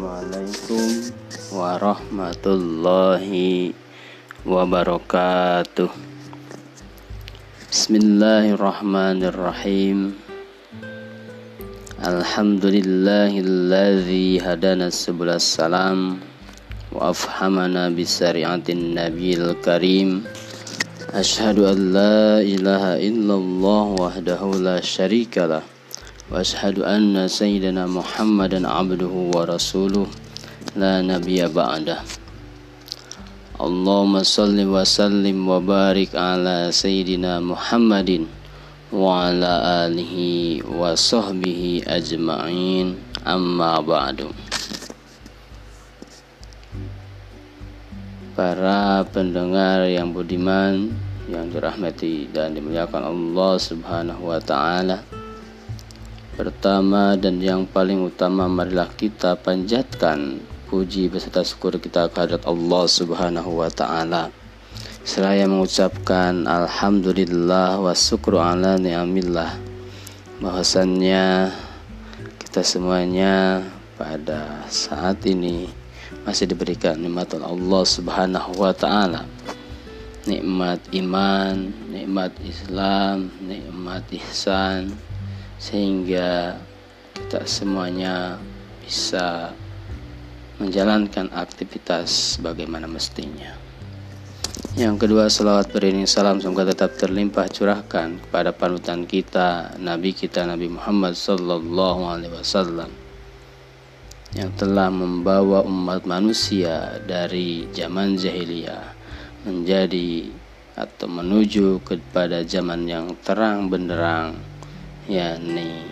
Assalamualaikum warahmatullahi wabarakatuh. Bismillahirrahmanirrahim. Alhamdulillahilladzi hadana sebelas salam wa afhamana bisari'atin nabiyil karim. Ashhadu an la ilaha illallah wahdahu la syarikalah واشهد ان سيدنا محمدا عبده ورسوله لا نبي بعده اللهم صل وسلم وبارك على سيدنا محمد وعلى اله وصحبه اجمعين اما بعد para pendengar yang budiman yang dirahmati dan dimuliakan Allah Subhanahu wa taala Pertama dan yang paling utama marilah kita panjatkan puji beserta syukur kita kehadirat Allah Subhanahu wa taala. Seraya mengucapkan alhamdulillah wa syukru ala ni'amillah. Bahwasannya kita semuanya pada saat ini masih diberikan nikmat Allah Subhanahu wa taala. Nikmat iman, nikmat Islam, nikmat ihsan, sehingga kita semuanya bisa menjalankan aktivitas bagaimana mestinya. Yang kedua, salawat beriring salam semoga tetap terlimpah curahkan kepada panutan kita, Nabi kita Nabi Muhammad Sallallahu Alaihi Wasallam yang telah membawa umat manusia dari zaman jahiliyah menjadi atau menuju kepada zaman yang terang benderang yakni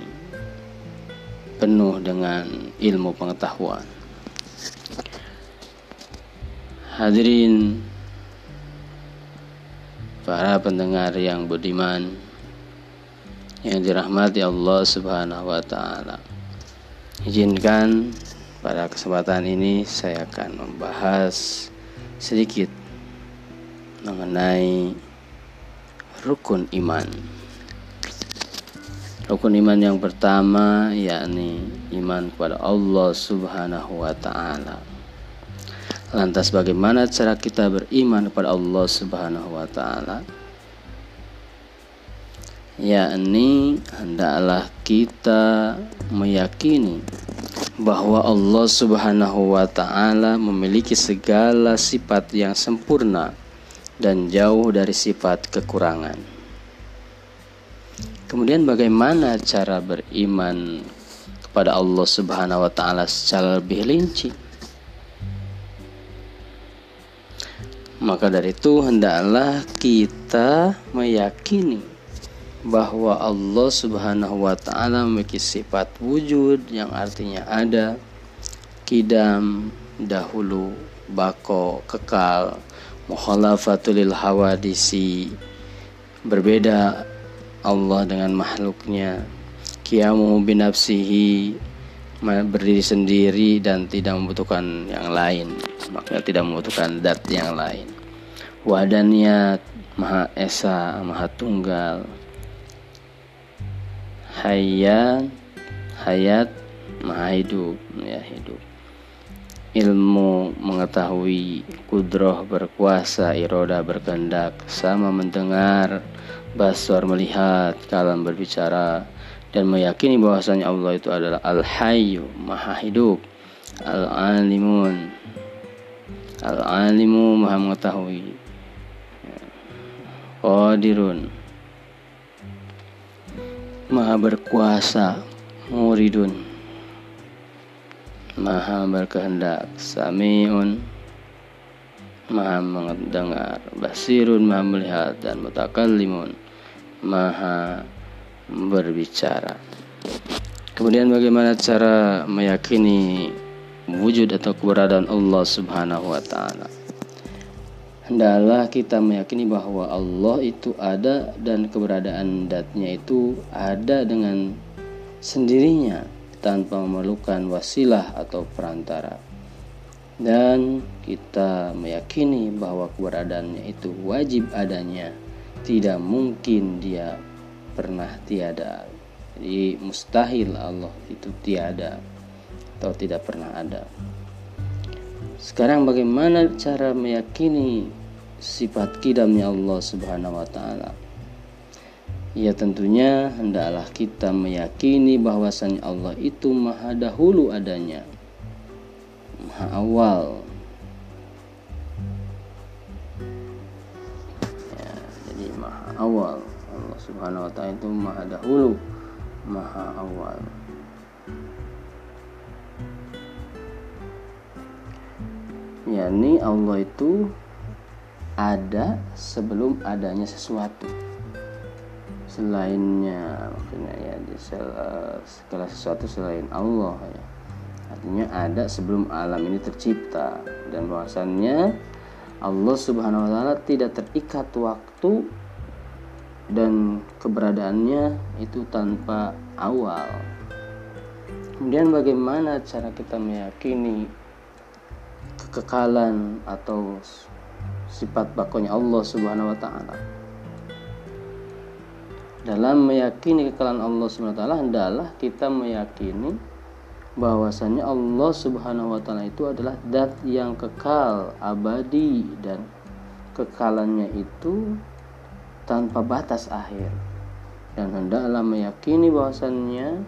penuh dengan ilmu pengetahuan. Hadirin para pendengar yang budiman yang dirahmati Allah Subhanahu wa taala. Izinkan pada kesempatan ini saya akan membahas sedikit mengenai rukun iman. Rukun iman yang pertama yakni iman kepada Allah Subhanahu wa taala. Lantas bagaimana cara kita beriman kepada Allah Subhanahu wa taala? Yakni hendaklah kita meyakini bahwa Allah Subhanahu wa taala memiliki segala sifat yang sempurna dan jauh dari sifat kekurangan. Kemudian bagaimana cara beriman kepada Allah Subhanahu wa taala secara lebih rinci? Maka dari itu hendaklah kita meyakini bahwa Allah Subhanahu wa taala memiliki sifat wujud yang artinya ada, kidam, dahulu, bako, kekal, mukhalafatul hawadisi, berbeda Allah dengan makhluknya. Kiamu binafsihi berdiri sendiri dan tidak membutuhkan yang lain. Makanya tidak membutuhkan dat yang lain. Wadannya maha esa maha tunggal. Hayat hayat maha hidup ya hidup. Ilmu mengetahui kudroh berkuasa iroda berkehendak sama mendengar basar melihat kalam berbicara dan meyakini bahwasanya Allah itu adalah al-hayyu maha hidup al-alimun. Al-alimu maha mengetahui. Qadirun maha berkuasa muridun maha berkehendak samiun maha mendengar basirun maha melihat dan mutakallimun maha berbicara. Kemudian bagaimana cara meyakini wujud atau keberadaan Allah subhanahu wa ta'ala? Hendaklah kita meyakini bahwa Allah itu ada dan keberadaan datnya itu ada dengan sendirinya tanpa memerlukan wasilah atau perantara. Dan kita meyakini bahwa keberadaannya itu wajib adanya tidak mungkin dia pernah tiada jadi mustahil Allah itu tiada atau tidak pernah ada. Sekarang bagaimana cara meyakini sifat kidamnya Allah Subhanahu wa taala? Ya tentunya hendaklah kita meyakini bahwasanya Allah itu maha dahulu adanya. Maha awal. Subhanahu wa taala itu maha dahulu, maha awal. yakni Allah itu ada sebelum adanya sesuatu. Selainnya maksudnya ya segala sesuatu selain Allah ya. Artinya ada sebelum alam ini tercipta. Dan bahwasannya Allah Subhanahu wa taala tidak terikat waktu dan keberadaannya itu tanpa awal. Kemudian bagaimana cara kita meyakini kekekalan atau sifat bakonya Allah Subhanahu wa taala. Dalam meyakini kekekalan Allah Subhanahu wa taala hendaklah kita meyakini bahwasanya Allah Subhanahu wa taala itu adalah zat yang kekal, abadi dan kekalannya itu tanpa batas akhir. Dan hendaklah meyakini bahwasannya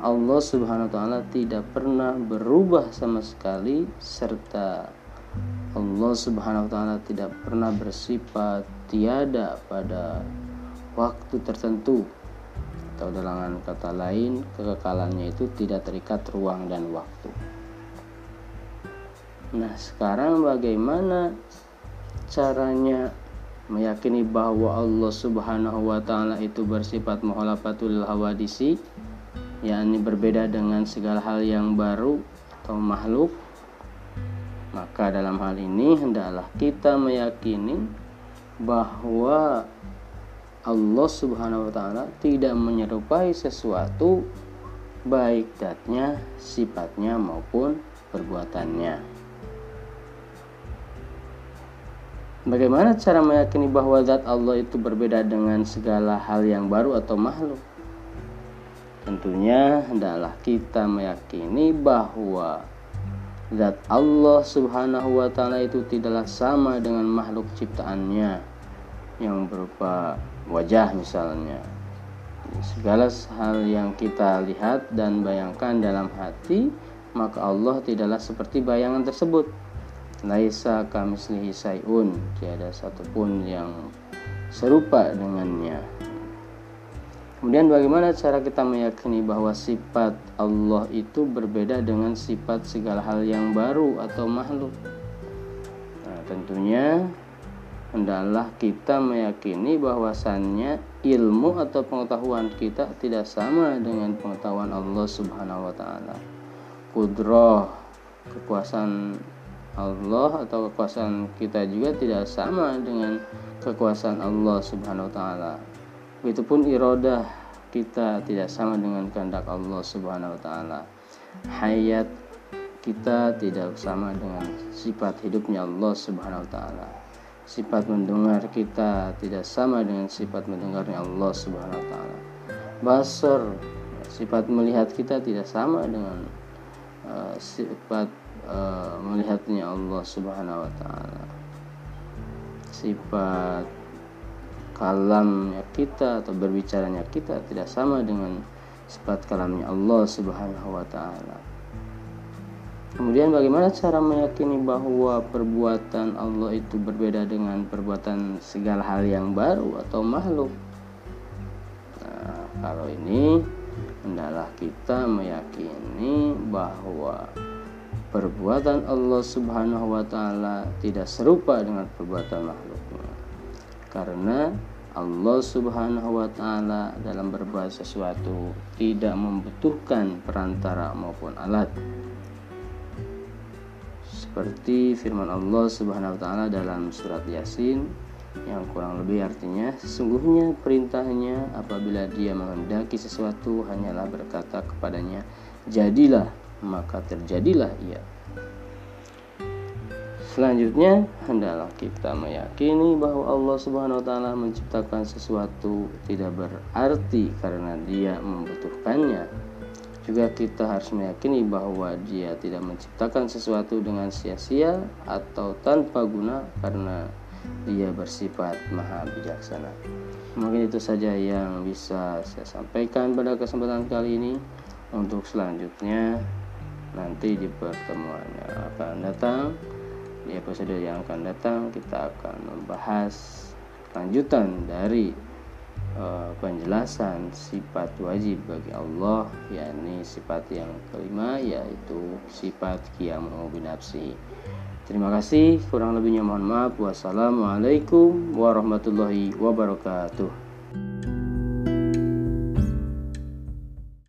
Allah Subhanahu wa taala tidak pernah berubah sama sekali serta Allah Subhanahu wa taala tidak pernah bersifat tiada pada waktu tertentu atau dalam kata lain kekekalannya itu tidak terikat ruang dan waktu. Nah, sekarang bagaimana caranya meyakini bahwa Allah Subhanahu wa taala itu bersifat muhalafatul hawadisi yakni berbeda dengan segala hal yang baru atau makhluk maka dalam hal ini hendaklah kita meyakini bahwa Allah Subhanahu wa taala tidak menyerupai sesuatu baik datnya, sifatnya maupun perbuatannya. Bagaimana cara meyakini bahwa zat Allah itu berbeda dengan segala hal yang baru atau makhluk? Tentunya hendaklah kita meyakini bahwa zat Allah Subhanahu wa taala itu tidaklah sama dengan makhluk ciptaannya yang berupa wajah misalnya. Segala hal yang kita lihat dan bayangkan dalam hati, maka Allah tidaklah seperti bayangan tersebut. Laisa kamislihi sayun, tiada satupun yang serupa dengannya. Kemudian bagaimana cara kita meyakini bahwa sifat Allah itu berbeda dengan sifat segala hal yang baru atau makhluk? Nah, tentunya hendaklah kita meyakini bahwasannya ilmu atau pengetahuan kita tidak sama dengan pengetahuan Allah Subhanahu wa taala. Kudroh, kekuasaan Allah atau kekuasaan kita juga tidak sama dengan kekuasaan Allah Subhanahu wa taala. Begitupun irodah kita tidak sama dengan kehendak Allah Subhanahu wa taala. Hayat kita tidak sama dengan sifat hidupnya Allah Subhanahu wa taala. Sifat mendengar kita tidak sama dengan sifat mendengarnya Allah Subhanahu wa taala. Basar sifat melihat kita tidak sama dengan uh, sifat uh, melihatnya Allah Subhanahu wa taala. Sifat kalamnya kita atau berbicaranya kita tidak sama dengan sifat kalamnya Allah Subhanahu wa taala. Kemudian bagaimana cara meyakini bahwa perbuatan Allah itu berbeda dengan perbuatan segala hal yang baru atau makhluk? Nah, kalau ini hendaklah kita meyakini bahwa perbuatan Allah Subhanahu wa taala tidak serupa dengan perbuatan makhluknya karena Allah Subhanahu wa taala dalam berbuat sesuatu tidak membutuhkan perantara maupun alat. Seperti firman Allah Subhanahu wa taala dalam surat Yasin yang kurang lebih artinya sesungguhnya perintahnya apabila dia menghendaki sesuatu hanyalah berkata kepadanya jadilah maka terjadilah ia Selanjutnya, hendaklah kita meyakini bahwa Allah Subhanahu wa taala menciptakan sesuatu tidak berarti karena Dia membutuhkannya. juga kita harus meyakini bahwa dia tidak menciptakan sesuatu dengan sia-sia atau tanpa guna karena dia bersifat maha bijaksana. Mungkin itu saja yang bisa saya sampaikan pada kesempatan kali ini. Untuk selanjutnya nanti di pertemuan yang akan datang di episode yang akan datang kita akan membahas lanjutan dari uh, penjelasan sifat wajib bagi Allah yakni sifat yang kelima yaitu sifat kiamu binafsi. Terima kasih kurang lebihnya mohon maaf. Wassalamualaikum warahmatullahi wabarakatuh